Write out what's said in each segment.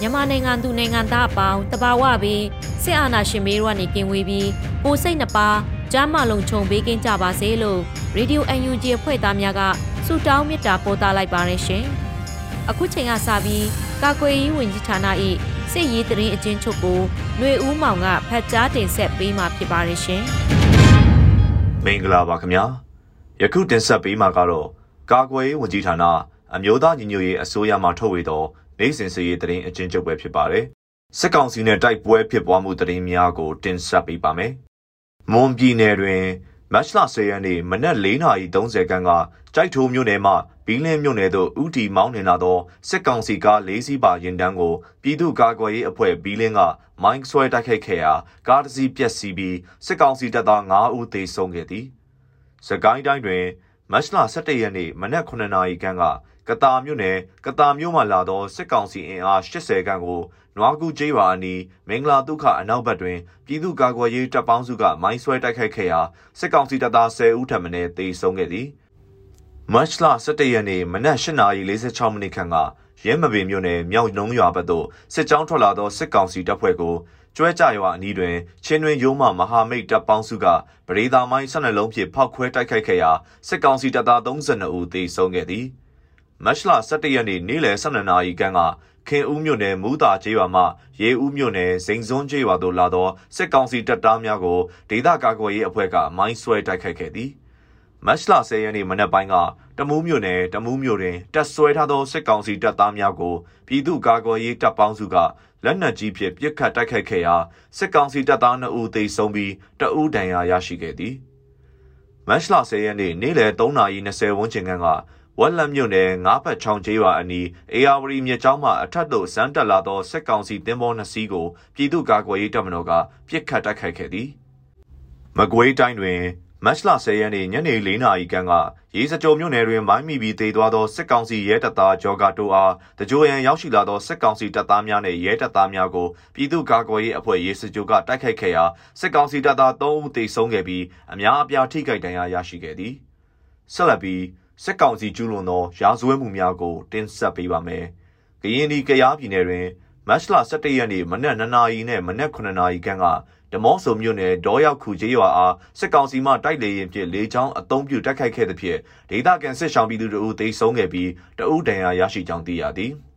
မြန်မာနိုင်ငံသူနိုင်ငံသားအပေါင်းတဘာဝပြီးစစ်အာဏာရှင်မေးတို့ကနေကင်းဝေးပြီးပိုစိတ်နှပါကြားမလုံးခြုံပေးကင်းကြပါစေလို့ရေဒီယို UNG အဖွဲ့သားများကဆုတောင်းမေတ္တာပို့သလိုက်ပါရရှင်။အခုချိန်ကစပြီးကာကွယ်ရေးဝန်ကြီးဌာန၏စစ်ရေးတရင်အချင်းချုပ်ကိုຫນွေဦးမောင်ကဖတ်ကြားတင်ဆက်ပေးมาဖြစ်ပါရရှင်။မင်္ဂလာပါခင်ဗျာ။ယခုတင်ဆက်ပေးမှာကတော့ကာကွယ်ရေးဝန်ကြီးဌာနအမျိုးသားညီညွတ်ရေးအစိုးရမှထုတ်ဝေသော နိုင်စင်စရေးတရင်အချင်းချုပ်ပဲဖြစ်ပါတယ်။စစ်ကောင်စီနဲ့တိုက်ပွဲဖြစ်ပွားမှုတရင်များကို တင်ဆက်ပေးပါမယ်။မွန်ပြည်နယ်တွင်မတ်လ10ရက်နေ့မနက်4:30ခန်းကကြိုက်ထိုးမြို့နယ်မှဘီလင်းမြို့နယ်သို့ဥတီမောင်းနှင်လာသောစစ်ကောင်စီကား၄စီးပါရင်တန်းကိုပြည်သူ့ကာကွယ်ရေးအဖွဲ့ဘီလင်းကမိုင်းဆွဲတိုက်ခိုက်ခဲ့ရာကားတစ်စီးပျက်စီးပြီးစစ်ကောင်စီတပ်သား9ဦးသေဆုံးခဲ့သည်။စကိုင်းတိုင်းတွင်မတ်လ17ရက်နေ့မနက်9:00နာရီခန့်က ကတာမြို့နယ်ကတာမြို့မှလာသောစစ်ကောင်စီအင်အား80ခန့်ကိုနွားကူကျေးရွာအနီးမင်္ဂလာဒုက္ခအနောက်ဘက်တွင်ပြည်သူ့ကာကွယ်ရေးတပ်ပေါင်းစုကမိုင်းဆွဲတိုက်ခိုက်ခဲ့ရာစစ်ကောင်စီတပ်သား10ဦးထပ်မံသေဆုံးခဲ့သည်မတ်လ17ရက်နေ့မနက်8:46မိနစ်ခန့်ကရဲမပင်မြို့နယ်မြောက်နှုံးရွာဘက်သို့စစ်ကြောင်းထွက်လာသောစစ်ကောင်စီတပ်ဖွဲ့ကိုကျွဲကြရွာအနီးတွင်ချင်းတွင်ရုံးမှမဟာမိတ်တပ်ပေါင်းစုကပရိသာမိုင်း12လုံးဖြင့်ဖောက်ခွဲတိုက်ခိုက်ခဲ့ရာစစ်ကောင်စီတပ်သား32ဦးသေဆုံးခဲ့သည်။ မတ်လ17ရက်နေ့နေ့လယ်12နာရီခန့်ကခင်ဦးမြို့နယ်မူးတာကျေးရွာမှရေဦးမြို့နယ်စိန်စွန်းကျေးရွာသို့လာသောစစ်ကောင်စီတပ်သားများကိုဒေသကာကွယ်ရေးအဖွဲ့ကမိုင်းဆွဲတိုက်ခိုက်ခဲ့သည်မတ်လ10ရက်နေ့မနက်ပိုင်းကတမူးမြို့နယ်တမူးမြို့တွင်တပ်ဆွဲထားသောစစ်ကောင်စီတပ်သားများကိုပြည်သူ့ကာကွယ်ရေးတပ်ပေါင်းစုကလက်နက်ကြီးဖြင့်ပစ်ခတ်တိုက်ခိုက်ခဲ့ရာစစ်ကောင်စီတပ်သား2ဦးသေဆုံးပြီးတအူးဒဏ်ရာရရှိခဲ့သည်မတ်လ10ရက်နေ့နေ့လယ်3:20ဝန်းကျင်ခန့်က ဝက်လက်မြို့နယ်ငါးဖက်ချောင်းကျေးရွာအနီးအေယာဝတီမြစ်ကြောင်းမှအထက်သို့ဇန်းတက်လာသောစစ်ကောင်စီတင်ပေါ်နှစ်စီးကိုပြည်သူ့ကာကွယ်ရေးတပ်မတော်ကပြစ်ခတ်တိုက်ခိုက်ခဲ့သည်။မကွေးတိုင်းတွင်မတ်လ10ရက်နေ့ညနေ4နာရီခန့်ကရေစကြိုမြို့နယ်တွင်မိုင်းမိပြီးတေသွားသောစစ်ကောင်စီရဲတပ်သားဂျော်ဂါတိုအားတကြိုရန်ရောက်ရှိလာသောစစ်ကောင်စီတပ်သားများနှင့်ရဲတပ်သားများကိုပြည်သူ့ကာကွယ်ရေးအဖွဲ့ရေစကြိုကတိုက်ခိုက်ခဲ့ရာစစ်ကောင်စီတပ်သား3ဦးသေဆုံးခဲ့ပြီးအများအပြားထိခိုက်ဒဏ်ရာရရှိခဲ့သည်။ဆက်လက်ပြီး စစ်ကောင်စီကျူးလွန်သောရာဇဝတ်မှုများကိုတင်ဆက်ပေးပါမယ်။ကရင်ပြည်ကရားပြည်နယ်တွင်မတ်လ17ရက်နေ့မနက်9နာရီနဲ့မနက်9နာရီခန့်ကဓမော့ဆုံမြို့နယ်ဒေါ်ရောက်ခုကျေးရွာအားစစ်ကောင်စီမှတိုက်လေရင်ဖြင့်လေကြောင်းအုံပြုတိုက်ခိုက်ခဲ့သဖြင့်ဒေသခံစစ်ရှောင်ပြည်သူတို့သေဆုံးခဲ့ပြီးတအုပ်ဒဏ်ရာရရှိကြောင်းသိရသည်။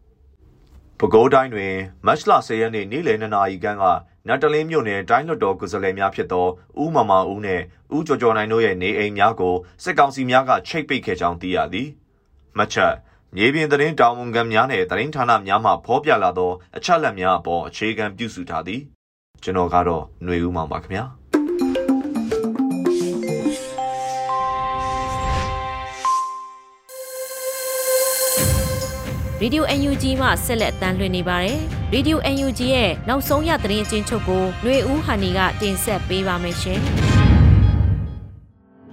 ပဲခူးတိုင်းတွင်မတ်လ10ရက်နေ့နေ့လယ်2နာရီခန့်ကနတ်တလင်းမြို့နယ်တိုင်းလွတ်တော်ကိုယ်စားလှယ်များဖြစ်သောဦးမမဦးနှင့်ဦးကျော်ကျော်နိုင်တို့ရဲ့နေအိမ်များကိုစစ်ကောင်စီများကချိတ်ပိတ်ခဲ့ကြောင်းသိရသည်။မှတ်ချက်မြေပြင်သတင်းတာဝန်ခံများနဲ့သတင်းဌာနများမှဖော်ပြလာသောအချက်အလက်များအပေါ်အခြေခံပြုစုထားသည်။ကျွန်တော်ကတော့ຫນွေဦးမောင်ပါခင်ဗျာ။ Radio UNG မှဆက်လက်အသံလွှင့်နေပါတယ်။ Radio UNG ရဲ့နောက်ဆုံးရသတင်းအချင်းချုပ်ကိုຫນွေဦးဟန်နီကတင်ဆက်ပေးပါမယ်ရှင်။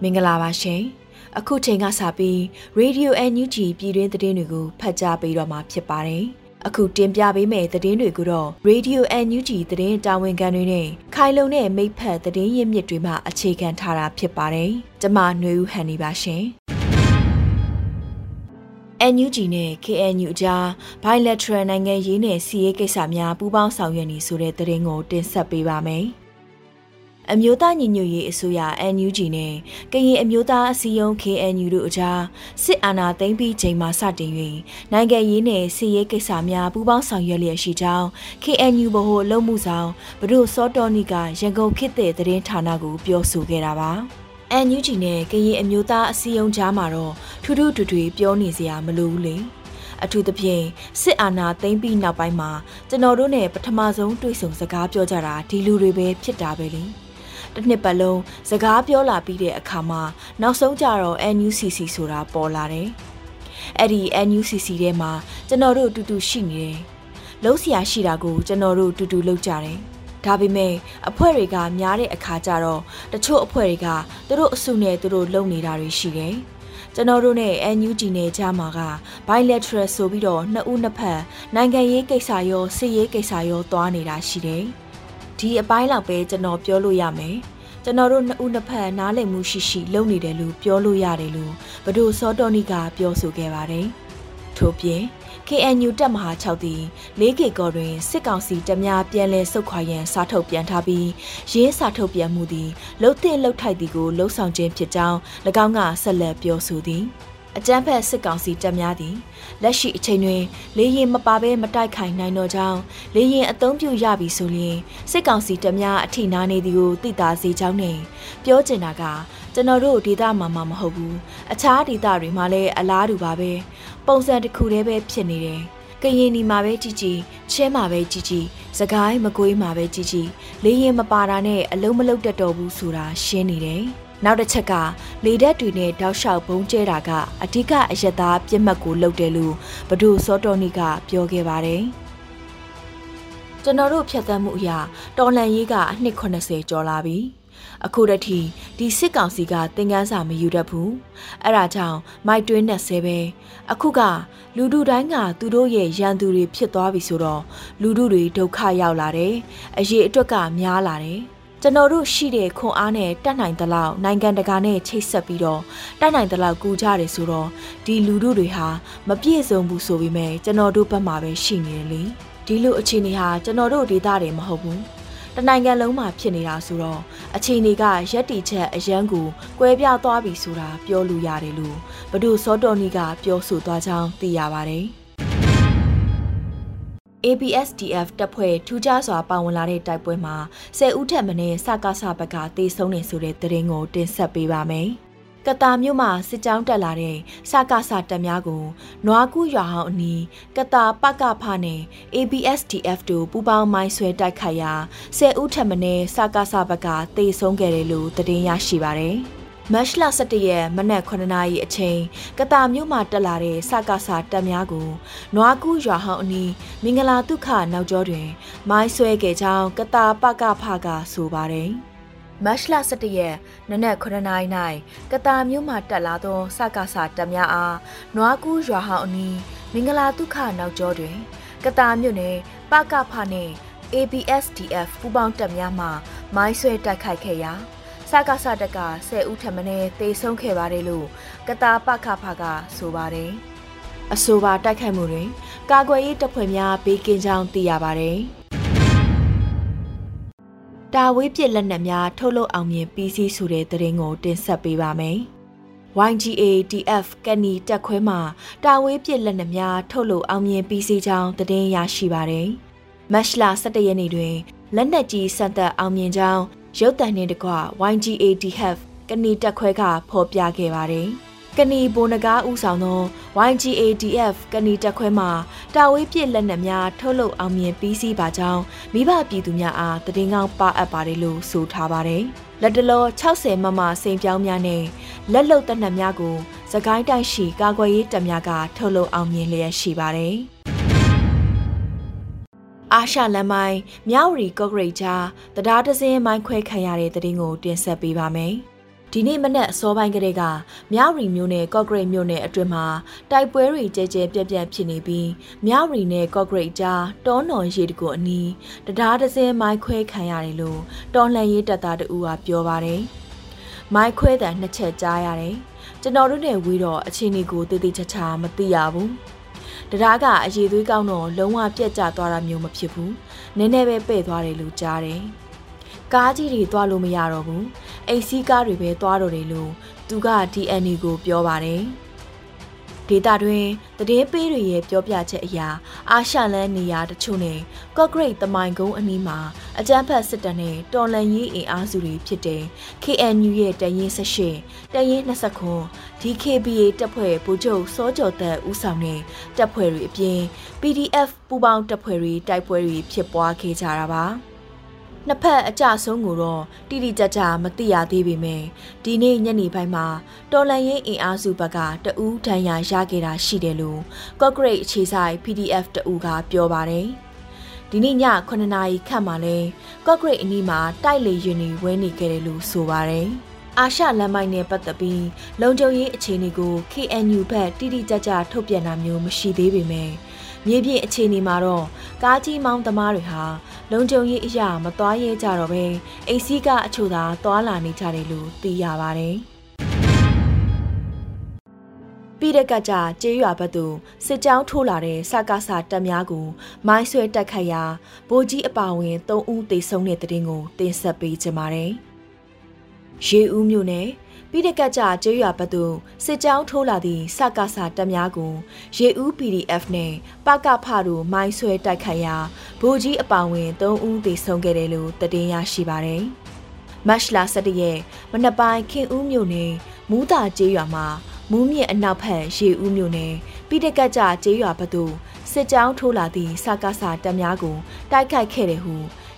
မင်္ဂလာပါရှင်။အခုချိန်ကစပြီး Radio UNG ပြည်တွင်းသတင်းတွေကိုဖတ်ကြားပေးတော့မှာဖြစ်ပါတယ်။အခုတင်ပြပေးမယ့်သတင်းတွေကိုတော့ Radio NUG သတင်းတာဝန်ခံတွေနဲ့ခိုင်လုံတဲ့မိဖက်သတင်းရင်းမြစ်တွေမှအခြေခံထားတာဖြစ်ပါတယ်။ကျွန်မຫນွေဦးဟန်နီပါရှင်။ NUG နဲ့ KNU အကြား bilateral နိုင်ငံရေးနဲ့စီးရေးကိစ္စများပူးပေါင်းဆောင်ရွက်နေဆိုတဲ့သတင်းကိုတင်ဆက်ပေးပါမယ်။အမျိုးသားညီညွတ်ရေးအစိုးရ NUG နဲ့ကရင်အမျိုးသားအစည်းအရုံး KNU တို့အကြားစစ်အာဏာသိမ်းပြီးချိန်မှစတင်၍နိုင်ငံရေးနဲ့စစ်ရေးကိစ္စများပူးပေါင်းဆောင်ရွက်လျက်ရှိကြောင်း KNU ဗဟိုအလုပ်မှုဆောင်ဘဒုစောတော်နီကရန်ကုန်ခေတ်တဲ့သတင်းဌာနကိုပြောဆိုခဲ့တာပါ။ အန်ယူဂျီနဲ့ကရင်အမျိုးသားအစည်းအရုံးကြားမှာတော့ထူးထူးထွေထွေပြောနေစရာမလိုဘူးလေအထူးသဖြင့်စစ်အာဏာသိမ်းပြီးနောက်ပိုင်းမှာကျွန်တော်တို့နဲ့ပထမဆုံးတွေ့ဆုံစကားပြောကြတာဒီလူတွေပဲဖြစ်တာပဲလေတစ်နှစ်ပတ်လုံးစကားပြောလာပြီးတဲ့အခါမှာနောက်ဆုံးကြတော့ NUCC ဆိုတာပေါ်လာတယ်အဲ့ဒီ NUCC ထဲမှာကျွန်တော်တို့အတူတူရှိနေတယ်လုံးစရာရှိတာကိုကျွန်တော်တို့အတူတူလုပ်ကြတယ် ဒါပေမဲ့အဖွဲ့တွေကများတဲ့အခါကျတော့တချို့အဖွဲ့တွေကသူတို့အစုနဲ့သူတို့လုပ်နေတာတွေရှိတယ်။ကျွန်တော်တို့နဲ့ NUG နဲ့ကြားမှာက bilateral ဆိုပြီးတော့နှစ်ဦးနှစ်ဖက်နိုင်ငံရေးကိစ္စရောစစ်ရေးကိစ္စရောသွားနေတာရှိတယ်။ဒီအပိုင်းလောက်ပဲကျွန်တော်ပြောလို့ရမယ်။ကျွန်တော်တို့နှစ်ဦးနှစ်ဖက်နားလည်မှုရှိရှိလုပ်နေတယ်လို့ပြောလို့ရတယ်လို့ဘဒိုစောတော်နီကပြောဆိုခဲ့ပါတယ်။ထို့ပြင် KNU တပ်မဟာ6သည် 4K ကော်တွင်စစ်ကောင်စီတပ်များပြန်လည်ဆုတ်ခွာရန်စာထုတ်ပြန်ထားပြီးရင်းစာထုတ်ပြန်မှုသည်လှုပ်တဲ့လှုပ်ထိုက်သည်ကိုလှုပ်ဆောင်ခြင်းဖြစ်ကြောင်း၎င်းကဆက်လက်ပြောဆိုသည်အကြမ်းဖက်စစ်ကောင်စီတပ်များသည်လက်ရှိအချိန်တွင်လေရင်မပါဘဲမတိုက်ခိုင်နိုင်တော့ကြောင်းလေရင်အသုံးပြုရပြီဆိုရင်စစ်ကောင်စီတပ်များအထိနာနေသည်ကိုသိတာစေကြောင်းနဲ့ပြောချင်တာက ကျွန်တော်တို့ဒေသမှာမှမဟုတ်ဘူးအခြားဒေသတွေမှာလည်းအလားတူပါပဲပုံစံတစ်ခုတည်းပဲဖြစ်နေတယ်ကရင်နီမှာပဲကြည်ကြည်ချင်းမှာပဲကြည်ကြည်စကိုင်းမကွေးမှာပဲကြည်ကြည်လေရင်မပါတာနဲ့အလုံးမလုံးတက်တော်ဘူးဆိုတာရှင်းနေတယ်နောက်တစ်ချက်ကလေဓာတ်တွေနဲ့တောက်လျှောက်ဘုံကျဲတာကအဓိကအယက်သားပြစ်မှတ်ကိုလုပ်တယ်လို့ဘဒုစောတော်နီကပြောခဲ့ပါတယ်ကျွန်တော်တို့ဖြတ်သန်းမှုအရာတော်လန်ရေးကအနှစ်80ကျော်လာပြီ။ အခုတည်းဒီစစ်ကောင်စီကသင်ကန်းစာမယူတတ်ဘူးအဲ့ဒါကြောင့်မိုက်တွင်းနဲ့ဆဲပဲအခုကလူတို့တိုင်းကသူတို့ရဲ့ရန်သူတွေဖြစ်သွားပြီဆိုတော့လူတို့တွေဒုက္ခရောက်လာတယ်အရေးအတွက်ကများလာတယ်ကျွန်တော်တို့ရှိတဲ့ခွန်အားနဲ့တတ်နိုင်သလောက်နိုင်ငံတကာနဲ့ချိတ်ဆက်ပြီးတော့တတ်နိုင်သလောက်ကူကြတယ်ဆိုတော့ဒီလူတို့တွေဟာမပြည့်စုံဘူးဆိုပေမဲ့ကျွန်တော်တို့ဘက်မှာပဲရှိနေတယ်လေဒီလိုအခြေအနေဟာကျွန်တော်တို့ဒေသတွေမဟုတ်ဘူး တနိုင်ငံလုံးမှာဖြစ်နေတာဆိုတော့အခြေအနေကရက်တီချက်အရန်ကိုကွဲပြားသွားပြီဆိုတာပြောလို့ရတယ်လို့ဘဒုစောတော်နီကပြောဆိုသွားကြောင်းသိရပါတယ်။ ABSDF တပ်ဖွဲ့ထူးခြားစွာပါဝင်လာတဲ့တိုက်ပွဲမှာ10ဦးထက်မနည်းစကားစဘက်ကတေဆုံးနေဆိုတဲ့သတင်းကိုတင်ဆက်ပေးပါမယ်။ ကတာမြို့မှာစစ်ကြောင်းတက်လာတဲ့စကားစတပ်များကိုနွားကူးရွာဟောင်းအနီးကတာပကဖနဲ့ ABSDF တို့ပူးပေါင်းမိုင်းဆွဲတိုက်ခိုက်ရာ10ဦးထပ်မံစကားစဘက်ကတေဆုံးခဲ့တယ်လို့သတင်းရရှိပါတယ်။မတ်လ17ရက်မနက်9နာရီအချိန်ကတာမြို့မှာတက်လာတဲ့စကားစာတပ်များကိုနွားကူးရွာဟောင်းအနီးမင်္ဂလာဒုက္ခနောက်ကျောတွင် မိုင်းဆွဲခဲ့ကြောင်းကတာပကဖကဆိုပါတယ်။ မတ်လ17ရက်နနက်9နာရီ၌ကတာမြို့မှတက်လာသောစကားစာတပ်များအားနွားကူးရွာဟောင်းအနီးမင်္ဂလာဒုက္ခနောက်ကျောတွင် ကတာမြို့နယ်ပကဖနှင့် ABSDF ပူးပေါင်းတပ်များမှမိုင်းဆွဲတိုက်ခိုက်ခဲ့ရာစကားစာတပ်က10ဦးထပ်မံတေဆုံးခဲ့ပါတယ်လို့ကတာပကဖကဆိုပါတယ်အဆိုပါတိုက်ခိုက်မှုတွင် ကာကွယ်ရေးတပ်ဖွဲ့များဘေးကင်းကြောင်းသိရပါတယ်။ တာဝေးပစ်လက်နက်များထုတ်လုပ်အောင်မြင်ပြီးစီးဆိုတဲ့သတင်းကိုတင်ဆက်ပေးပါမယ်။ YGA DF ကန်နီတက်ခွဲမှာတာဝေးပစ်လက်နက်များထုတ်လုပ်အောင်မြင်ပြီးစီးကြောင်းသတင်းရရှိပါတယ်။မတ်လ17ရက်နေ့တွင်လက်နက်ကြီးစက်သက်အောင်မြင်ကြောင်းရုပ်သံနှင့်တကွ YGA DF ကန်နီတက်ခွဲကဖော်ပြခဲ့ပါတယ်။ ကဏီဘိုနဂါဥဆောင်သော YGADF ကဏီတက်ခွဲမှတာဝေးပြစ်လက်နက်များထုတ်လုပ်အောင်မြင်ပြီးစီးပါကြောင်းမိဘပြည်သူများအားတည်ငောင်းပါအပ်ပါတယ်လို့ဆိုထားပါတယ်။လက်တလော60မမစိန်ပြောင်းများနဲ့လက်လုံတပ်နက်များကိုစကိုင်းတိုင်းရှိကာကွယ်ရေးတပ်များကထုတ်လုပ်အောင်မြင်လျက်ရှိပါတယ်။အာရှလမ်းမိုင်းမြဝတီကော့ဂရိတ်ကြားတရားတစင်းမိုင်းခွဲခံရတဲ့တဲ့တင်ကိုတင်ဆက်ပေးပါမယ်။ ဒီနေ့မနက်အစောပိုင်းကလေးကမြဝတီမြို့နယ်ကော့ဂရိတ်မြို့နယ်အတွင်းမှာတိုက်ပွဲတွေကြဲကြဲပြန့်ပြန့်ဖြစ်နေပြီးမြဝတီနယ်ကော့ဂရိတ်ကြားတောနော်ရေတကူအနီးတရားဒဇင်းမိုင်းခွဲခံရတယ်လို့တော်လှန်ရေးတပ်သားတဦးကပြောပါတယ်။မိုင်းခွဲတဲ့နှစ်ချက်ကြားရတယ်။ကျွန်တော်တို့နဲ့ဝေးတော့အချင်းတွေကိုတည်တည်ချာချာမသိရဘူး။တရားကအရေးသွေးကောင်းတော့လုံးဝပြက်ကျသွားတာမျိုးမဖြစ်ဘူး။နည်းနည်းပဲပဲ့သွားတယ်လို့ကြားတယ်။ ကကားကြီးတွေသွားလို့မရတော့ဘူးအိမ်စီးကားတွေပဲသွားတော့တယ်လို့သူက DNA ကိုပြောပါတယ်ဒေတာတွင်တည်င်းပေးတွေရဲ့ပြောပြချက်အရာအာရှလန်းနေရာတချို့နဲ့ကော့ဂရိတ်တမိုင်ကုန်းအနီးမှာအကြမ်းဖက်စစ်တပ်နဲ့တော်လန်ရေးအင်အားစုတွေဖြစ်တဲ့ KNU ရဲ့တရင်18တရင်29 DKBA တပ်ဖွဲ့ဗိုလ်ချုပ်စောကျော်သက်ဦးဆောင်တဲ့တပ်ဖွဲ့တွေအပြင် PDF ပူးပေါင်းတပ်ဖွဲ့တွေတိုက်ပွဲတွေဖြစ်ပွားခဲ့ကြတာပါ။ နှစ်ဖက်အကြဆုံးကိုတော့တိတိကျကျမသိရသေးပေမဲ့ဒီနေ့ညနေပိုင်းမှာတော်လန်ရေးအင်အားစုဘက်ကတအူးဒဏ်ရာရခဲ့တာရှိတယ်လို့ကော့ဂရိတ်အခြေဆိုင် PDF တအူးကပြောပါတယ်။ဒီနေ့ည9နာရီခန့်မှာလဲကော့ဂရိတ်အနီးမှာတိုက်လေရင်တွေဝဲနေခဲ့တယ်လို့ဆိုပါတယ်။အာရှလမ်းမိုက်နဲ့ပတ်သက်ပြီးလုံခြုံရေးအခြေအနေကို KNU ဘက်တိတိကျကျထုတ်ပြန်တာမျိုးမရှိသေးပေမဲ့ မြေပြင်အခြေအနေမှာတော့ကားကြီးမောင်းသမားတွေဟာလုံခြုံရေးအရာမသွားရဲကြတော့ပဲအိတ်စီးကအချို့သာသွားလာနေကြတယ်လို့သိရပါတယ်။ပြီးတဲ့ကကြကျေးရွာဘက်သို့စစ်ကြောင်းထိုးလာတဲ့စကားစာတပ်များကိုမိုင်းဆွဲတက်ခတ်ရာဗိုလ်ကြီးအပါဝင်၃ဦးသေဆုံးတဲ့တဲ့တင်ကိုတင်ဆက်ပေးကြပါမယ်။ရေဦးမြို့နယ် ပြီးတဲ့ကကြကျေးရွာဘက်သို့စစ်ကြောင်းထိုးလာသည့်စကားစာတပ်များကိုရေဦး PDF နဲ့ပကဖတို့မိုင်းဆွဲတိုက်ခိုက်ရာဗိုလ်ကြီးအပောင်ဝင်3ဦးသေဆုံးခဲ့တယ်လို့သတင်းရရှိပါတယ်။မတ်လ17ရက်မနက်ပိုင်းခင်ဦးမြို့နယ်မူးတာကျေးရွာမှာမူးမြင့်အနောက်ဘက်ရေဦးမြို့နယ်ပြီးတဲ့ကကြကျေးရွာဘက်သို့စစ်ကြောင်းထိုးလာသည့်စကားစာတပ်များကိုတိုက်ခိုက်ခဲ့တယ်ဟု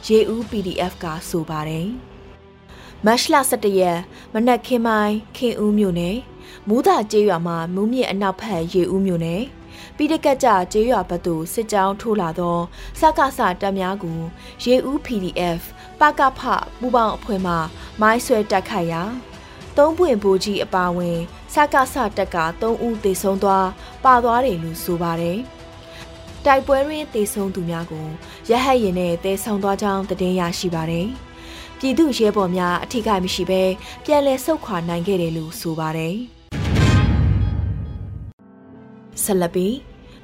ရေဦး PDF ကဆိုပါတယ်။ မတ်လ17ရက်မနက်ခင်းပိုင်းခင်ဦးမြို့နယ်မူးသာကျေးရွာမှာမူးမြင့်အနောက်ဘက်ရေဦးမြို့နယ်ပြီးတကက်ကြကျေးရွာဘက်သို့စစ်ကြောင်းထိုးလာသောစကားစတပ်များကိုရေဦး PDF ပကဖပူပေါင်းအဖွဲ့မှမိုင်းဆွဲတက်ခိုက်ရာသုံးပွင့်ဘူကြီးအပါဝင်စကားစတက်က3ဦးသေဆုံးသွားပါသွားတယ်လို့ဆိုပါတယ်တိုက်ပွဲရင်းသေဆုံးသူများကိုရဟတ်ရင်နဲ့တဲဆောင်သွားကြောင်းသတင်းရရှိပါတယ်။ ပြည်သူရဲဘော်များအထူးကမရှိဘဲပြန်လည်ဆုတ်ခွာနိုင်ခဲ့တယ်လို့ဆိုပါတယ်။ဆက်လက်ပြီး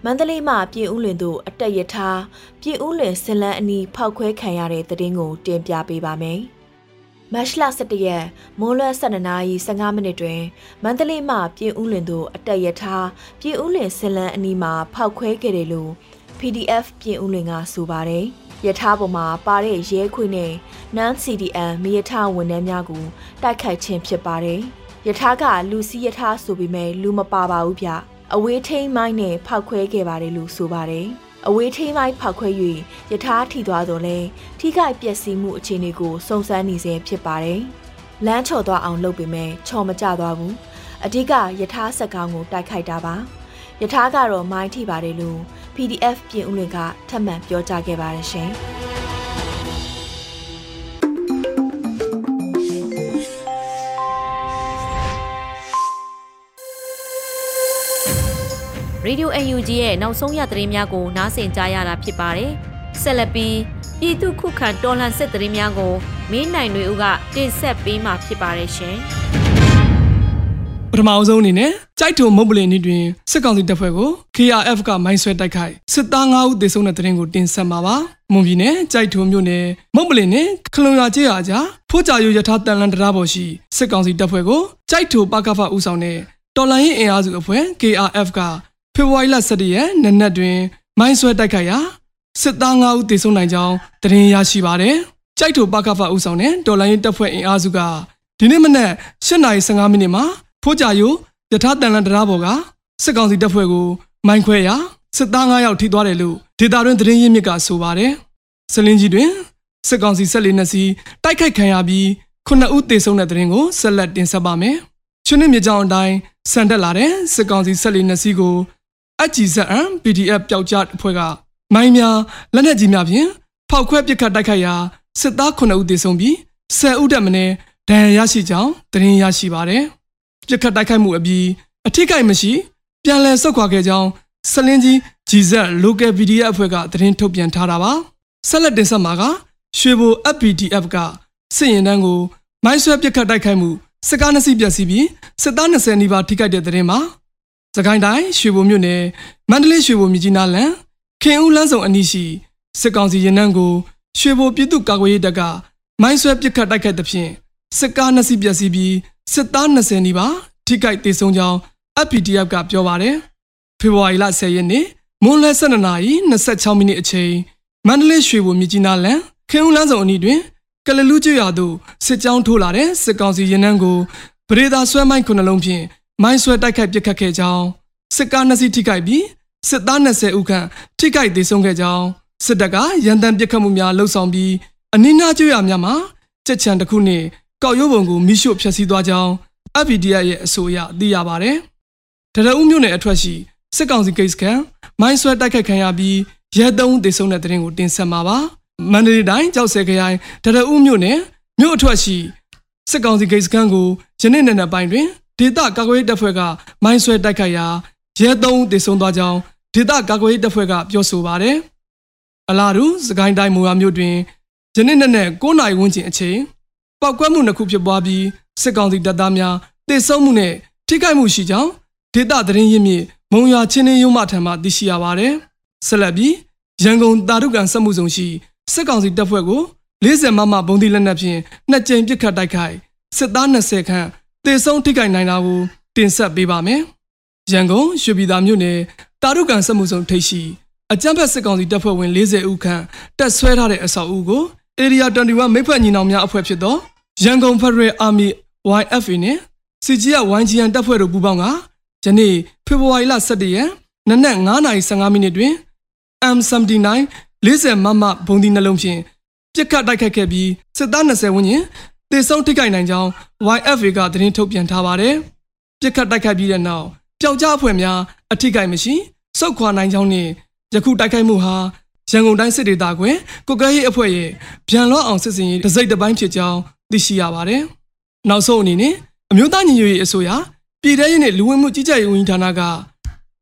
မန္တလေးမှာပြည်ဦးလွင်တို့အတက်ရထားပြည်ဦးလွင်စင်လန်းအနီးဖောက်ခွဲခံရတဲ့တဲ့တင်ကိုတင်ပြပေးပါမယ်။မတ်လ17ရက်မိုးလွယ်12နာရီ15မိနစ်တွင်မန္တလေးမှပြည်ဦးလွင်တို့အတက်ရထားပြည်ဦးလွင်စင်လန်းအနီးမှာဖောက်ခွဲခဲ့တယ်လို့ PDF ပြည်ဦးလွင်ကဆိုပါတယ်။ ယထာပေါ်မှာပါတဲ့ရဲခွေနဲ့နန်း CDN မိယထာဝန်ထမ်းများကိုတိုက်ခိုက်ခြင်းဖြစ်ပါတယ်။ယထာကလူစီယထာဆိုပေမဲ့လူမပါပါဘူးဗျ။အဝေးထိန်မိုင်းနဲ့ဖောက်ခွဲခဲ့ပါတယ်လို့ဆိုပါတယ်။အဝေးထိန်မိုင်းဖောက်ခွဲ၍ယထာထိသွားတော့လဲထိခိုက်ပျက်စီးမှုအခြေအနေကိုစုံစမ်းနေဆဲဖြစ်ပါတယ်။လမ်းချော်သွားအောင်လုပ်ပေမဲ့ချော်မကျသွားဘူး။အဓိကယထာစက်ကောင်းကိုတိုက်ခိုက်တာပါ။ယထာကတော့မိုင်းထိပါတယ်လို့ PDF ပြင်ဦးလွင်ကထပ်မံပြောကြားခဲ့ပါတယ်ရှင်။ Radio UNG ရဲ့နောက်ဆုံးရသတင်းများကိုနားဆင်ကြရတာဖြစ်ပါတယ်။ဆက်လက်ပြီးပြည်သူခုခံတော်လှန်စစ်သတင်းများကိုမင်းနိုင်တွေဦးကတင်ဆက်ပေးမှာဖြစ်ပါတယ်ရှင်။ ထမအဆုံးအနေနဲ့ကြိုက်ထုံမုတ်ပလင်နေ့တွင်စစ်ကောင်စီတပ်ဖွဲ့ကို KRF ကမိုင်းဆွဲတိုက်ခိုက်စစ်သား9ဦးသေဆုံးတဲ့တဲ့ရင်ကိုတင်ဆက်မှာပါ။မွန်ပြည်နယ်ကြိုက်ထုံမြို့နယ်မုတ်ပလင်နဲ့ခလုံရကျေးရွာကြားဖိုးကြရိုရထားတန်လန်တရားပေါ်ရှိစစ်ကောင်စီတပ်ဖွဲ့ကိုကြိုက်ထုံပကဖဦးဆောင်တဲ့တော်လိုင်းရင်အင်အားစုအဖွဲ့ KRF ကဖေဖော်ဝါရီလ17ရက်နနက်တွင်မိုင်းဆွဲတိုက်ခိုက်ရာစစ်သား9ဦးသေဆုံးနိုင်ကြောင်းသတင်းရရှိပါတယ်။ကြိုက်ထုံပကဖဦးဆောင်တဲ့တော်လိုင်းရင်တပ်ဖွဲ့အင်အားစုကဒီနေ့မနက်8:15မိနစ်မှာ ဖိုးကြယိုယထာတန်လန်တရားပေါ်ကစစ်ကောင်စီတပ်ဖွဲ့ကိုမိုင်းခွဲရာစစ်သား9ယောက်ထိသွားတယ်လို့ဒေတာတွင်သတင်းရင်းမြစ်ကဆိုပါတယ်။စလင်းကြီးတွင်စစ်ကောင်စီဆက်လက်နှစ်စီးတိုက်ခိုက်ခံရပြီးခုနှစ်ဦးသေဆုံးတဲ့သတင်းကိုဆက်လက်တင်ဆက်ပါမယ်။ချွန်းမြစ်ကြောင်အတိုင်းစံတက်လာတဲ့စစ်ကောင်စီဆက်လက်နှစ်စီးကိုအကြည်ဇက်အန် PDF ပျောက်ကြားအဖွဲ့ကမိုင်းများလက်နက်ကြီးများဖြင့်ဖောက်ခွဲပစ်ခတ်တိုက်ခိုက်ရာစစ်သား9ဦးသေဆုံးပြီး10ဦးတက်မင်းဒဏ်ရာရရှိကြောင်းသတင်းရရှိပါတယ်။ ပြစ်ခတ်တိုက်ခိုက်မှုအပြီးအထိကိမရှိ ပြန်လည်ဆုတ်ခွာခဲ့ကြောင်းစလင်းကြီး GZ Local PDF အဖွဲ့ကသတင်းထုတ်ပြန်ထားတာပါဆက်လက်တင်ဆက်မှာကရွှေဘို FPDF ကစစ်ရင်တန်းကိုမိုင်းဆွဲပြစ်ခတ်တိုက်ခိုက်မှုစစ်ကားနှစ်စီးပျက်စီးပြီးစစ်သား20နီးပါးထိခိုက်တဲ့သတင်းမှာစကိုင်းတိုင်းရွှေဘိုမြို့နယ်မန္တလေးရွှေဘိုမြကြီးနားလန်ခင်ဦးလမ်းဆောင်အနီးရှိစစ်ကောင်စီရင်နှန်းကိုရွှေဘိုပြည်သူ့ကာကွယ်ရေးတပ်ကမိုင်းဆွဲပစ်ခတ်တိုက်ခိုက်သဖြင့်စစ်ကားနှစ်စီးပျက်စီးပြီး စစ်သား20နီးပါးထိခိုက်ဒေဆုံးကြောင်း FPTF ကပြောပါတယ်။ဖေဖော်ဝါရီလ10ရက်နေ့မွန်းလွဲ12နာရီ26မိနစ်အချိန်မန္တလေးရွှေဘိုမြကြီးနားလမ်းခင်ဦးလမ်းဆောင်အနီးတွင်ကလလူကျွရသို့စစ်ကြောင်းထိုးလာတဲ့စစ်ကောင်စီရင်နှန်းကိုပရိသာဆွဲမိုင်းခုနှလုံးဖြင့်မိုင်းဆွဲတိုက်ခိုက်ပစ်ခတ်ခဲ့ကြောင်းစစ်ကားနှစ်စီးထိခိုက်ပြီးစစ်သား20ဦးခန့်ထိခိုက်ဒေဆုံးခဲ့ကြောင်းစစ်တပ်ကရန်တမ်းပစ်ခတ်မှုများလှုပ်ဆောင်ပြီးအနိနာကျွရများမှာကြက်ချံတစ်ခုနှင့် ကောက်ရိုးပုံကိုမိရှို့ဖျက်ဆီးသွားကြောင်း FPDF ရဲ့အဆိုအရသိရပါတယ်။တရအုပ်မြို့နယ်အထက်ရှိစစ်ကောင်စီဂိတ်စကန်မိုင်းဆွဲတိုက်ခိုက်ခံရပြီးရဲသုံးဒေဆုံးတဲ့တဲ့ရင်ကိုတင်ဆက်မှာပါ။မန္တလေးတိုင်းကြောက်စဲခရိုင်တရအုပ်မြို့နယ်မြို့အထက်ရှိစစ်ကောင်စီဂိတ်စကန်ကိုယနေ့နေ့နဲ့ပိုင်းတွင်ဒေသကာကွယ်ရေးတပ်ဖွဲ့ကမိုင်းဆွဲတိုက်ခိုက်ရာရဲသုံးဒေဆုံးသွားကြောင်းဒေသကာကွယ်ရေးတပ်ဖွဲ့ကပြောဆိုပါတယ်။အလားတူစကိုင်းတိုင်းမူဝါမြို့တွင်ယနေ့နေ့နဲ့9နာရီဝန်းကျင်အချိန် ပောက်ကွဲမှုနှစ်ခုဖြစ်ပွားပြီးစစ်ကောင်စီတပ်သားများတေဆုံးမှုနဲ့ထိခိုက်မှုရှိကြောင်းဒေသသတင်းရင်းမြစ်မုံရွာချင်းင်းရုံးမှထံမှသိရှိရပါတယ်။ဆက်လက်ပြီးရန်ကုန်တာရုကန်စက်မှုဆောင်ရှိစစ်ကောင်စီတပ်ဖွဲ့ကို40မမဘုံဒီလက်နက်ဖြင့်နှစ်ကြိမ်ပစ်ခတ်တိုက်ခိုက်စစ်သား20ခန့်တေဆုံးထိခိုက်နိုင်တာကိုတင်ဆက်ပေးပါမယ်။ရန်ကုန်ရွှေပြည်သာမြို့နယ်တာရုကန်စက်မှုဆောင်ထိပ်ရှိအကြမ်းဖက်စစ်ကောင်စီတပ်ဖွဲ့ဝင်40ဦးခန့်တက်ဆွဲထားတဲ့အဆောက်အဦကို Area 21မိဖက်ညီနောင်များအဖွဲ့ဖြစ်သောရန်ကုန် Federal Army YFA နဲ့ CGF YGN တပ်ဖွဲ့တို့ပူးပေါင်းကယနေ့ဖေဖော်ဝါရီလ17ရက်နနက်9:15မိနစ်တွင် M79 40မမဘုံဒီနှလုံးဖြင့်ပြစ်ခတ်တိုက်ခိုက်ခဲ့ပြီးစစ်သား20ဝန်းကျင်တေဆုံးထိခိုက်နိုင်ကြောင်း YFA ကသတင်းထုတ်ပြန်ထားပါတယ်။ပြစ်ခတ်တိုက်ခိုက်ပြီးတဲ့နောက်ပျောက်ကြားအဖွဲ့များအထိခိုက်မရှိစုခွာနိုင်ကြောင်းနှင့်ယခုတိုက်ခိုက်မှုဟာ ရန်ကုန်တိုင်းစစ်ဒေသကွယ်ကုကဲရေးအဖွဲ့ရဲ့ဗျံလော့အောင်စစ်စင်ရေးတစိမ့်တစ်ပိုင်းဖြစ်ကြောင်းသိရှိရပါတယ်။နောက်ဆုံးအနေနဲ့အမျိုးသားညီညွတ်ရေးအစိုးရပြည်ထရေးနဲ့လူဝင်မှုကြီးကြပ်ရေးဝန်ကြီးဌာနက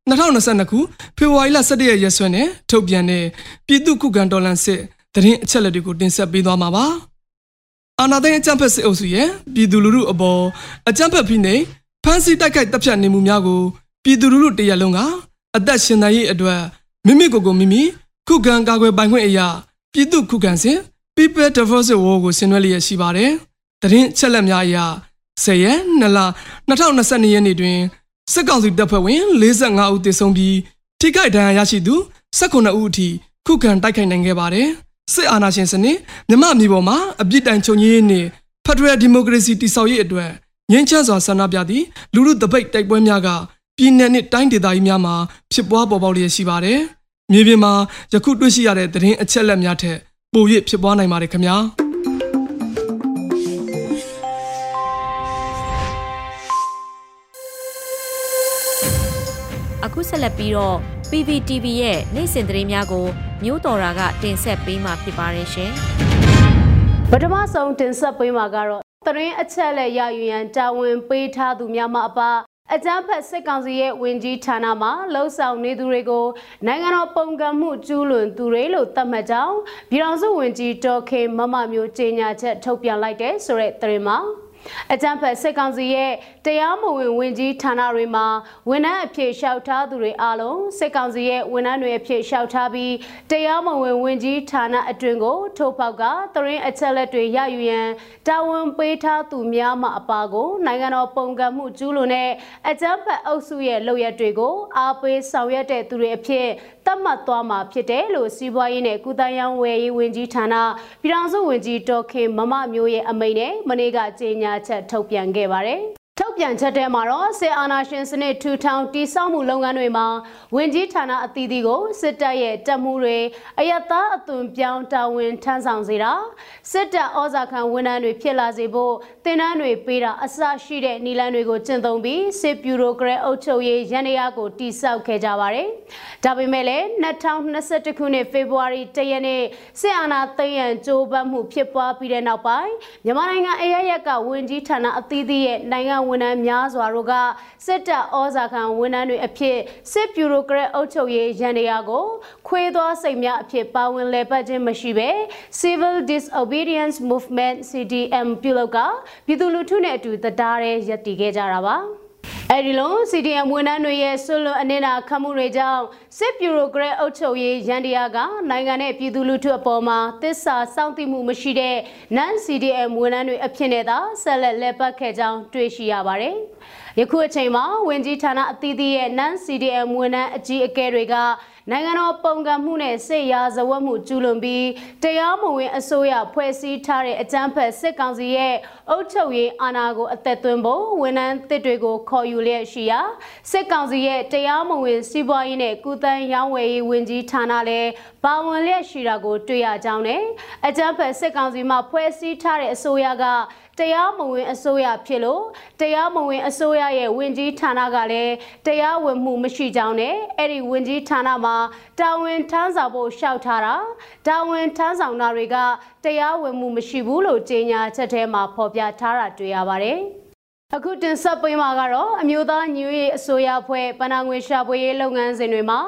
2022ခုဖေဖော်ဝါရီလ17ရက်ရက်စွဲနဲ့ထုတ်ပြန်တဲ့ပြည်သူ့ခုခံတော်လှန်စစ်တရင်အချက်လက်တွေကိုတင်ဆက်ပေးသွားမှာပါ။အာဏာသိမ်းအကြမ်းဖက်စစ်အုပ်စုရဲ့ပြည်သူလူထုအပေါ်အကြမ်းဖက်ဖိနှိပ်ဖမ်းဆီးတိုက်ခိုက်တပ်ဖြတ်နေမှုများကိုပြည်သူလူထုတရက်လုံးကအသက်ရှင်သန်ရေးအတွက်မိမိကိုယ်ကိုမိမိ ခုခံကာကွယ်ပိုင်ခွင့်အရာပြည်သူခုခံစဉ် People Defensive War ကိုဆင်နွှဲလျက်ရှိပါတယ်။တရင်ချက်လက်များအရ10ရက်2လ2022ရက်နေ့တွင်စစ်ကောင်စီတပ်ဖွဲ့ဝင်45ဦးသေဆုံးပြီးထိခိုက်ဒဏ်ရာရရှိသူ19ဦးအထိခုခံတိုက်ခိုက်နိုင်ခဲ့ပါတယ်။စစ်အာဏာရှင်စနစ်မြမအမျိုးပေါ်မှာအပြစ်တိုင်ချုပ်ငြိမ်းရေးနှင့်ဖက်ဒရယ်ဒီမိုကရေစီတည်ဆောက်ရေးအတွက်ငြင်းချမ်းစွာဆန္ဒပြသည့်လူလူတပိတ်တိုက်ပွဲများကပြည်내နှင့်တိုင်းဒေသကြီးများမှာဖြစ်ပွားပေါ်ပေါက်လျက်ရှိပါတယ်။ မြေပြင်မှာယခုတွေ့ရှိရတဲ့သတင်းအချက်အလက်များထက်ပို၍ဖြစ်ပွားနိုင်ပါတယ်ခင်ဗျာအခုဆက်လက်ပြီးတော့ PPTV ရဲ့နေ့စဉ်သတင်းများကိုမျိုးတော်ရာကတင်ဆက်ပေးမှာဖြစ်ပါတယ်ရှင်ပထမဆုံးတင်ဆက်ပေးမှာကတော့သတင်းအချက်လက်ရယူရန်တာဝန်ပေးထားသူများမှအပါ အကြမ်းဖက်စစ်ကောင်စီရဲ့ဝင်ကြီးဌာနမှလှုပ်ဆောင်နေသူတွေကိုနိုင်ငံတော်ပုံကံမှုကျူးလွန်သူတွေလို့သတ်မှတ်ကြောင်းပြည်ထောင်စုဝင်ကြီးဒေါ်ခင်မမမျိုးကြေညာချက်ထုတ်ပြန်လိုက်တဲ့ဆိုတဲ့သတင်းမှာ အကြံဖက်စစ်ကောင်စီရဲ့တရားမဝင်ဝင်ကြီးဌာနတွေမှာဝန်ထမ်းအဖြစ်လျှောက်ထားသူတွေအားလုံးစစ်ကောင်စီရဲ့ဝန်ထမ်းတွေအဖြစ်လျှောက်ထားပြီးတရားမဝင်ဝင်ကြီးဌာနအတွင်ကိုထိုးပေါက်ကသတင်းအချက်လက်တွေရယူရန်တာဝန်ပေးထားသူများမှအပါကိုနိုင်ငံတော်ပုံကံမှုကျူးလွန်တဲ့အကြံဖက်အုပ်စုရဲ့လုပ်ရက်တွေကိုအားပေးဆောင်ရွက်တဲ့သူတွေအဖြစ်သတ်မှတ်သွားမှာဖြစ်တယ်လို့စီးပွားရေးနဲ့ကုသရေးဝယ်ရေးဝန်ကြီးဌာနပြည်ထောင်စုဝန်ကြီးဒေါက်ခင်မမမျိုးရဲ့အမိန့်နဲ့မနေ့ကကြေညာချက်ထုတ်ပြန်ခဲ့ပါတယ်ထုတ်ပြန်ချက်ထဲမှာတော့စစ်အာဏာရှင်စနစ်ထူထောင်တည်ဆောက်မှုလုပ်ငန်းတွေမှာဝင်ကြီးဌာနအသီးသီးကိုစစ်တပ်ရဲ့တပ်မှုတွေအယက်သားအသွင်ပြောင်းတာဝန်ထမ်းဆောင်စေတာစစ်တပ်ဩဇာခံဝန်ထမ်းတွေဖြစ်လာစေဖို့ တင်နန်းတွေပေးတာအစရှိတဲ့နီလန်းတွေကိုကျင့်သုံးပြီးစစ်ဗျူရိုကရက်အုပ်ချုပ်ရေးရန်ရာကိုတိစောက်ခဲ့ကြပါတယ်။ဒါပေမဲ့လည်း2021ခုနှစ်ဖေဖော်ဝါရီ၁ရက်နေ့စစ်အာဏာသိမ်းရန်ကြိုးပမ်းမှုဖြစ်ပွားပြီးတဲ့နောက်ပိုင်းမြန်မာနိုင်ငံအရရက်ကဝင်ကြီးဌာနအသီးသီးရဲ့နိုင်ငံဝန်ထမ်းများစွာတို့ကစစ်တပ်ဩဇာခံဝန်ထမ်းတွေအဖြစ်စစ်ဗျူရိုကရက်အုပ်ချုပ်ရေးရန်ရာကိုခွေးသောစိတ်များအဖြစ်ပါဝင်လည်ပတ်ခြင်းမရှိဘဲ Civil Disobedience Movement CDM ပြုလုပ်ကပြည်သူလူထုနဲ့အတူတရားရဲရည်တည်ခဲ့ကြတာပါအဲဒီလို CDM ဝန်ထမ်းတွေရဲ့ဆွလွန်အနစ်နာခံမှုတွေကြောင့်စစ်ဗျူရိုကရက်အုပ်ချုပ်ရေးရန်တရားကနိုင်ငံနဲ့ပြည်သူလူထုအပေါ်မှာတစ္ဆာစောင့်သိမှုမရှိတဲ့ non CDM ဝန်ထမ်းတွေအဖြစ်နဲ့သာဆက်လက်လက်ပတ်ခဲ့ကြောင်းတွေ့ရှိရပါတယ်။ယခုအချိန်မှာဝင်ကြီးဌာနအသီးသီးရဲ့ non CDM ဝန်ထမ်းအကြီးအကဲတွေက နိုင်ငံတော်ပုံကံမှုနဲ့စစ်ရာဇဝတ်မှုကျူးလွန်ပြီးတရားမဝင်အစိုးရဖွဲ့စည်းထားတဲ့အကြမ်းဖက်စစ်ကောင်စီရဲ့အုပ်ချုပ်ရေးအာဏာကိုအသက်သွင်းဖို့ဝန်ထမ်းတစ်တွေကိုခေါ်ယူလျက်ရှိရာစစ်ကောင်စီရဲ့တရားမဝင်စီးပွားရေးနဲ့ကုသန်းရောင်းဝယ်ရေးဝန်ကြီးဌာနလည်းပါဝင်လျက်ရှိတာကိုတွေ့ရကြောင်းနဲ့အကြမ်းဖက်စစ်ကောင်စီမှဖွဲ့စည်းထားတဲ့အစိုးရက တရားမဝင်အစိုးရဖြစ်လို့တရားမဝင်အစိုးရရဲ့ဝင်ကြီးဌာနကလည်းတရားဝင်မှုမရှိကြောင်းနဲ့အဲ့ဒီဝင်ကြီးဌာနမှာတာဝန်ထမ်းဆောင်ဖို့ရှောက်ထားတာတာဝန်ထမ်းဆောင်တာတွေကတရားဝင်မှုမရှိဘူးလို့ကြေညာချက်ထဲမှာဖော်ပြထားတာတွေ့ရပါတယ်။အခုတင်ဆက်ပေးမှာကတော့အမျိုးသားညွေအစိုးရဖွဲ့ပဏာငွေရှာဖွေရေးလုပ်ငန်းစဉ်တွေမှာ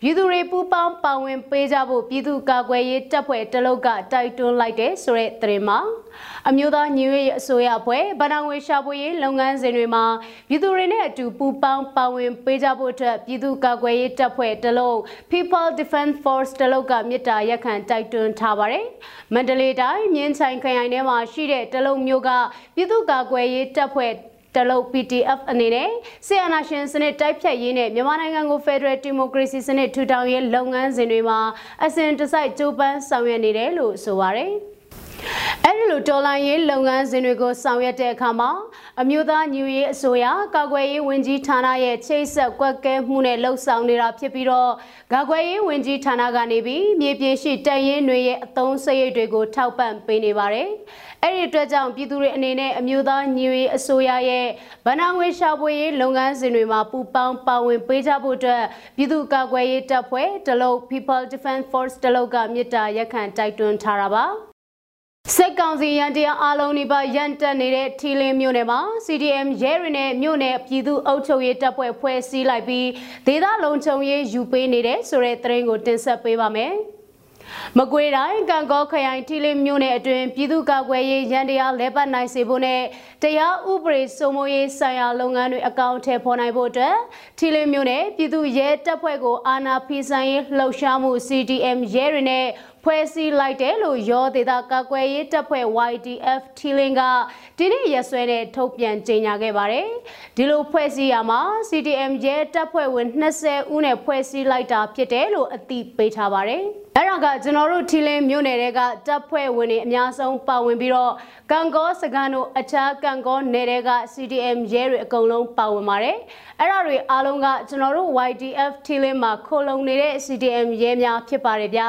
ပြည်သူတွေပူးပေါင်းပါဝင်ပေးကြဖို့ပြည်သူ့ကာကွယ်ရေးတပ်ဖွဲ့တလုတ်ကတိုက်တွန်းလိုက်တဲ့ဆိုတဲ့သတင်းမှာ အမျိုးသားညွေအစိုးရဖွဲ့ပဏာငွေရှာဖွေရေးလုပ်ငန်းစဉ်တွေမှာပြည်သူတွေနဲ့အတူပူးပေါင်းပါဝင်ပေးကြဖို့အတွက်ပြည်သူ့ကာကွယ်ရေးတပ်ဖွဲ့တလုတ် People Defense Force တလုတ်ကမြစ်တာရက်ခံတိုက်တွန်းထားပါတယ်။မန္တလေးတိုင်းမြင်းချိုင်ခရိုင်ထဲမှာရှိတဲ့တလုတ်မျိုးကပြည်သူ့ကာကွယ်ရေးတပ်ဖွဲ့တလုတ် PDF အနေနဲ့ဆီယနာရှင်စနစ်တိုက်ဖြတ်ရေးနဲ့မြန်မာနိုင်ငံကို Federal Democracy စနစ်ထူထောင်ရေးလုပ်ငန်းစဉ်တွေမှာအစဉ်တစိုက်ကြိုးပမ်းဆောင်ရွက်နေတယ်လို့ဆိုပါတယ်။ အဲဒီလိုတော်လိုင်းရေးလုပ်ငန်းစဉ်တွေကိုဆောင်ရွက်တဲ့အခါမှာအမျိုးသားညူရေးအစိုးရကာကွယ်ရေးဝန်ကြီးဌာနရဲ့ချိတ်ဆက်ကွက်ကဲမှုနဲ့လှုပ်ဆောင်နေတာဖြစ်ပြီးတော့ကာကွယ်ရေးဝန်ကြီးဌာနကနေပြီးမြေပြင်ရှိတပ်ရင်းတွေရဲ့အသုံးစရိတ်တွေကိုထောက်ပံ့ပေးနေပါတယ်။အဲ့ဒီအတွက်ကြောင့်ပြည်သူတွေအနေနဲ့အမျိုးသားညူရေးအစိုးရရဲ့ဗဏ္ဍာငွေရှာဖွေရေးလုပ်ငန်းစဉ်တွေမှာပူးပေါင်းပါဝင်ပေးကြဖို့အတွက်ပြည်သူ့ကာကွယ်ရေးတပ်ဖွဲ့တလုတ် People Defense Force တလုတ်ကမြစ်တာရက်ခံတိုက်တွန်းထားတာပါ။ စက်ကောင်စီရန်တရားအလုံးဒီပါရန်တက်နေတဲ့ထီလင်းမြို့နယ်မှာ CDM ရဲတွေနဲ့မြို့နယ်ပြည်သူ့အုပ်ချုပ်ရေးတပ်ဖွဲ့ဖွဲ့စည်းလိုက်ပြီးဒေသလုံခြုံရေးယူပေးနေတဲ့ဆိုတဲ့သတင်းကိုတင်ဆက်ပေးပါမယ်။မကွေးတိုင်းကံကောခရိုင်ထီလင်းမြို့နယ်အတွင်းပြည်သူ့ကာကွယ်ရေးရန်တရားလဲပတ်နိုင်စေဖို့နဲ့တရားဥပဒေစိုးမိုးရေးဆိုင်ရာလုပ်ငန်းတွေအကောင့်ထဲပေါ်နိုင်ဖို့အတွက်ထီလင်းမြို့နယ်ပြည်သူ့ရဲတပ်ဖွဲ့ကိုအာဏာဖီဆိုင်ရေးလှုပ်ရှားမှု CDM ရဲတွေနဲ့ ဖွဲ့စည်းလိုက်တယ်လို့ရောဒေတာကာကွယ်ရေးတပ်ဖွဲ့ YDF ထီလင်းကဒီနေ့ရက်စွဲနဲ့ထုတ်ပြန်ကြေညာခဲ့ပါတယ်။ဒီလိုဖွဲ့စည်းရမှာ CDM ရဲတပ်ဖွဲ့ဝင်20ဦးနဲ့ဖွဲ့စည်းလိုက်တာဖြစ်တယ်လို့အသိပေးထားပါတယ်။ အဲ့ဒါကကျွန်တော်တို့ထီလင်းမြို့နယ်တွေကတပ်ဖွဲ့ဝင်တွေအများဆုံးပါဝင်ပြီးတော့ကံကောစကန်တို့အခြားကံကောနယ်တွေက CDM ရဲတွေအကုန်လုံးပါဝင်ပါတယ်အဲ့ဒါတွေအားလုံးကကျွန်တော်တို့ YDF ထီလင်းမှာခိုလုံနေတဲ့ CDM ရဲများဖြစ်ပါတယ်ဗျ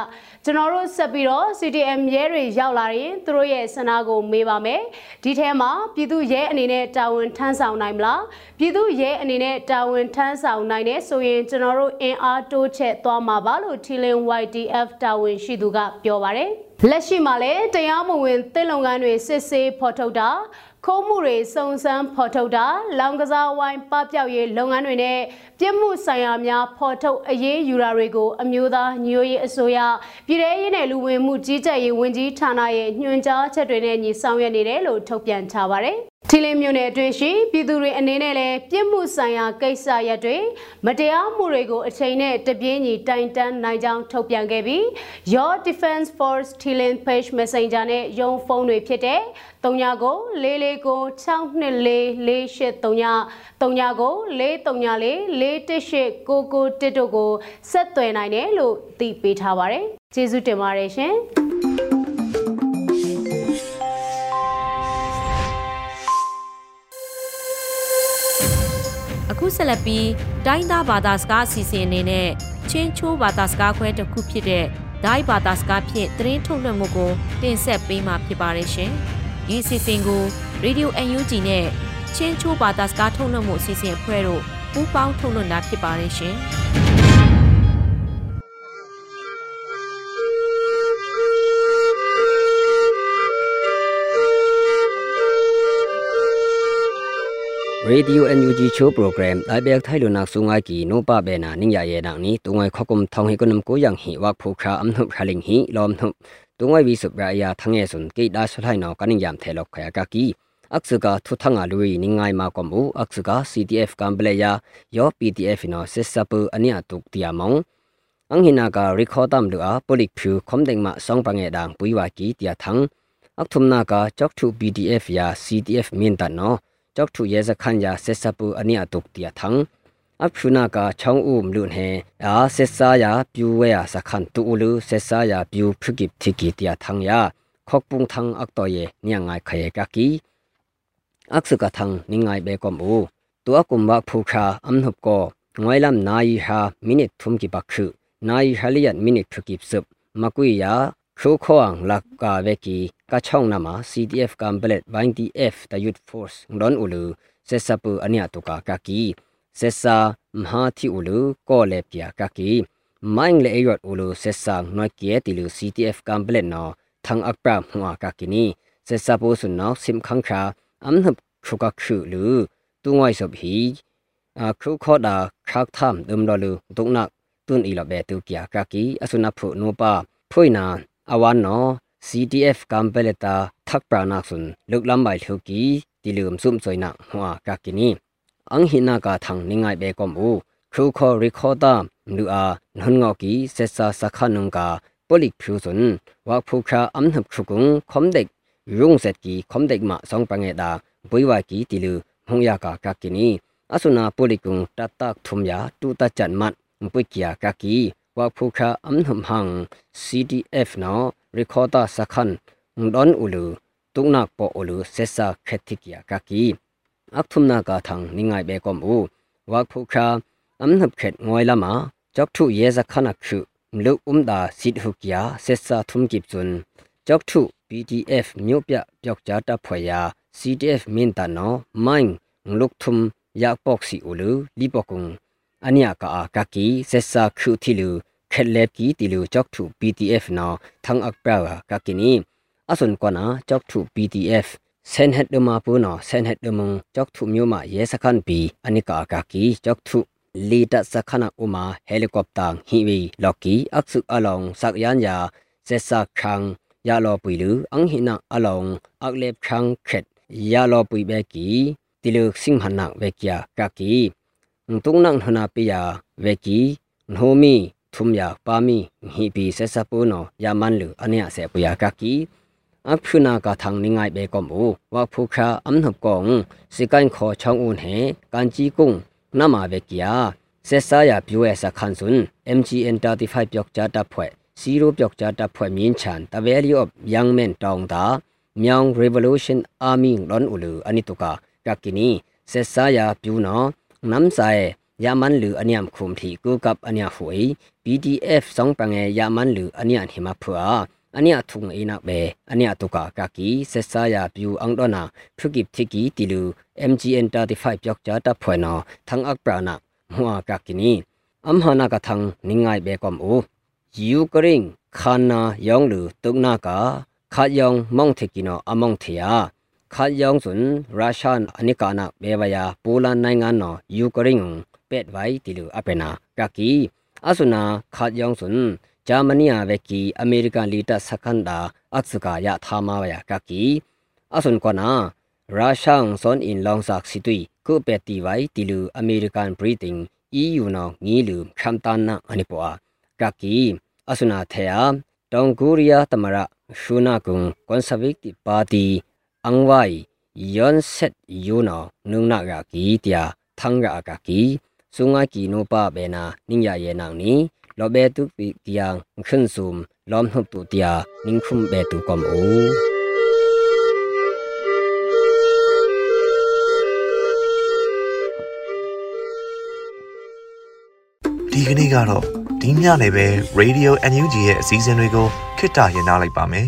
ကျွန်တော်တို့ဆက်ပြီးတော့ CDM ရဲတွေရောက်လာရင်သူတို့ရဲ့ဆန္ဒကိုမေးပါမယ်ဒီထဲမှာပြည်သူရဲအနေနဲ့တာဝန်ထမ်းဆောင်နိုင်မလားပြည်သူရဲအနေနဲ့တာဝန်ထမ်းဆောင်နိုင်တဲ့ဆိုရင်ကျွန်တော်တို့အင်အားတိုးချဲ့သွားမှာပါလို့ထီလင်း YDF တာဝန်ရှိသူကပြောပါတယ်လက်ရှိမှာလည်းတရားမဝင်တစ်လုံကန်းတွေစစ်ဆေးဖော်ထုတ်တာခိုးမှုတွေစုံစမ်းဖော်ထုတ်တာလောင်ကစားဝိုင်းပပျောက်ရေးလုပ်ငန်းတွေနဲ့ပြစ်မှုဆိုင်ရာများဖော်ထုတ်အရေးယူတာတွေကိုအမျိုးသားညိုရေးအစိုးရပြည်ထရေးနဲ့လူဝင်မှုကြီးကြပ်ရေးဝန်ကြီးဌာနရဲ့ညွှန်ကြားချက်တွေနဲ့ညီဆောင်ရွက်နေတယ်လို့ထုတ်ပြန်ထားပါတယ်ထီလင်းမြို့နယ်အတွင်းရှိပြည်သူတွေအနေနဲ့လည်းပြစ်မှုဆိုင်ရာကိစ္စရပ်တွေမတရားမှုတွေကိုအချိန်နဲ့တပြေးညီတိုင်တန်းနိုင်ကြောင်းထုတ်ပြန်ခဲ့ပြီး Your Defense Force Thailand Page Messenger နဲ့ရုံးဖုန်းတွေဖြစ်တဲ့39ကို449 624 483 39ကို434 418 991တို့ကိုဆက်သွယ်နိုင်တယ်လို့သိပေးထားပါတယ်။ကျေးဇူးတင်ပါတယ်ရှင်။ ဆက်လက်ပြီးတိုင်းသားဘာသာစကားအစီအစဉ်အနေနဲ့ချင်းချိုးဘာသာစကားခွဲတစ်ခုဖြစ်တဲ့ဒိုင်းဘာသာစကားဖြင့်သတင်းထုတ်လွှင့်မှုကိုတင်ဆက်ပေးမှာဖြစ်ပါတယ်ရှင်။ဒီအစီအစဉ်ကို Radio UNG နဲ့ချင်းချိုးဘာသာစကားထုတ်လွှင့်မှုအစီအစဉ်အဖွဲ့တို့ပူးပေါင်းထုတ်လွှင့်တာဖြစ်ပါတယ်ရှင်။ Radio NUG Show Program lai bek thai lu nak sungai ki no pa be na ning ya ye nak ni tungai khokum thong hi kunam ko yang hi wak phu kha am nup khaling hi lom nup tungai wi sup ra ya thang ye sun ki da su thai no kaning yam the lok khaya ka ki aksuga thuthanga lui ningai ma komu aksuga CTF kambleya yo PTF no sesapu ania tuk tiamong anghina ka rekhodam lu a polik phu khomdeng ma song pange dang puiwa ki tia thang akthumna ka chok thu PDF ya CTF min ta no chok thu ye zakhan ya sesapu ania tuk tia thang အဖုနာကချောင်းဦးမလူနေအာဆက်ဆာယာပြူဝဲယာစခန်တူလူဆက်ဆာယာပြူဖုကိပတိကီတယာသံယာခေါပုန်သံအကတော်ယေညငိုင်ခေကကီအခစကသံနိငိုင်ဘေကောမူတူအကုမ္ဘဖုခါအမ်နုပ်ကိုငွိုင်လမ်နိုင်ဟာမိနစ်ထုံကိပခုနိုင်ဟလီယတ်မိနစ်ဖုကိပစပ်မကွေယာခိုးခေါ ang lakka veki ka chong nama CTF complet 20F the youth force don ulu sesapu ania tuka kaki ဆက်ဆာမဟာတီဥလူကောလေပြာကကီမိုင်းလေအယတ်ဥလူဆက်ဆာနွိုက်ကီတီလူ CTF ကမ်ပလက်နော်သံအပရ မွာကကီနီဆက်ဆာပိုဆုနော်စိမ်ခန်းခါအမ်နပ်ခုကခုလူတူငွိုင်းဆပ်ဟီအခုခောဒါခါသမ်ဒမ်တော်လူတုံနက်တွန်အီလဘဲတူကီယာကကီအဆုနဖုနိုပါဖွိနာအဝါနော် CTF ကမ်ပလက်တာသက်ပရာနာဆွန်လုကလမ်ဘိုင်ထုကီတီလူမ်ဆု CTF kampeleta thakpra nak sun luklam bai thuki tilum sum choina hwa ka kini ang hina ka thang ningai be kom u khu kho ri kho ta nu a non ngaw ki sesa sakha nung ka polik phu sun wa phu kha am nap khu kung khom dek rung set ki khom dek ma song pange da buiwa ki tilu hung ya ka ka kini asuna polik kung tatak thum ya tu ta chan mat puikia ka ki wa phu kha am nam hang CTF no rekhoda sakhan don ulu tuknak po ulu sesa khetik ya ka ki อักทุมนากาทังนิงไงเบกอมอูวักผู้คราอัมนับเข็ดงอยละมาจอกทุเยซะขนักคือมลุอุมดาสิทหุกยาเซซาทุมกิบจุนจอกทุ PDF မြို့ပြပျောက်ကြားတပ်ဖွဲ့ရာ CDF မင်းတနောမိုင်းငလုထုမ်ယာပေါက်စီအိုလူလီပကုံအနိယကာအာကကီဆက်ဆာခုတီလူ ခက်လက်ကီတီလူကြောက်ထူ PTF နော်သန်းအက်ပရာကကင်းနီအစွန်ကနာကြောက်ထူ PTF ဆန်ဟက်ဒမပူနော်ဆန်ဟက်ဒမုံကြောက်ထူမျိုးမရဲစခန်ပီအနိကာကကီကြောက်ထူလီတစခနာဥမာဟယ်လီကော်ပတာဟီဝီလော်ကီအက်ဆုအလောင်စက်ယန်ယာဇက်ဆာခန်းယာလော်ပီလူအန်ဟီနာအလောင်အက်လက်ခန်းခက်ယာလော်ပီဘက်ကီတီလူစင်ဟနာဝက်ကီယာကကီတုံနန်ဟနာပီယာဝက်ကီနှိုမီ ทุมยาปามีฮีปีเซซาปูโนยามันลืออันเนียเสปุยากากีอัพชุนากาทางนิงายเบกอมูว่าผู้ค้าอันหบกองสิกันขอช่องอุนเหการจีกุ้งนามาเวกียาเซซายาพิวเอสคันซุน MGN 35ปยอกจาตาพวยซีโรปยอกจาตาพวยมีนชันตะเวลิออบยังเมนตองตาเมียง Revolution Army ลอนอุลืออันนี้ตุกากากินีเซซายาพิวโนน้ำใส ยามันหรืออันยามคุมที่กูกับอันยาหวย PDF สองปังเงยามันหรืออันยานหิมาเผืออันนี้ทุงเอนักเบอันนี้ตุกากากีเซซายาบิวอังดอนาพรุกิบทิกีติลู MGN 35ยกจาตะพวยนอทั้งอักปรานักหัวกากินีอัมหานากะทังนิงไงเบกอมอูยูกริงခါနာယောင်လူတုနာကခါယောင်မောင်ထေကီနောအမောင်ထေယာခါယောင်စွန်ရုရှားအနိကာနာဘေဝယာပိုလန်နိုင်ငံနောယူကရိန်း ပက်ဝိုင်တီလူအပနာကကီအဆုနာခါယောင်စွန်ဂျာမနီယာဝက်ကီအမေရိကန်လီတာစကန်ဒါအတ်စကာယသာမာဝယာကကီအဆွန်ကနာရုရှားဆွန်အင်လောင်ဆက်စီတူကုပက်တီဝိုင်တီလူအမေရိကန်ဘရီတင်း EU နောငီလူခမ်တန်နာအနိပွာကကီအဆွနာထေယာတောင်ကိုရီးယားတမရရှူနာကုံကွန်ဆာဗေတီပါတီအန်ဝိုင်ယွန်ဆက်ယူနောနုံနာကကီတယာသံဂါကကီ ဆုငါကီနိုပါဘေနာနင်းရရဲ့နောင်နီလောဘေတုပိတိယံခွန်းစုံလောမ်နှုတ်တူတယာနင်းခုမ်ဘေတုကမ်အိုဒီကနေ့ကတော့ဒီညနေပဲ Radio NUG ရဲ့အစည်းအဝေးတွေကိုခਿੱတရနာလိုက်ပါမယ်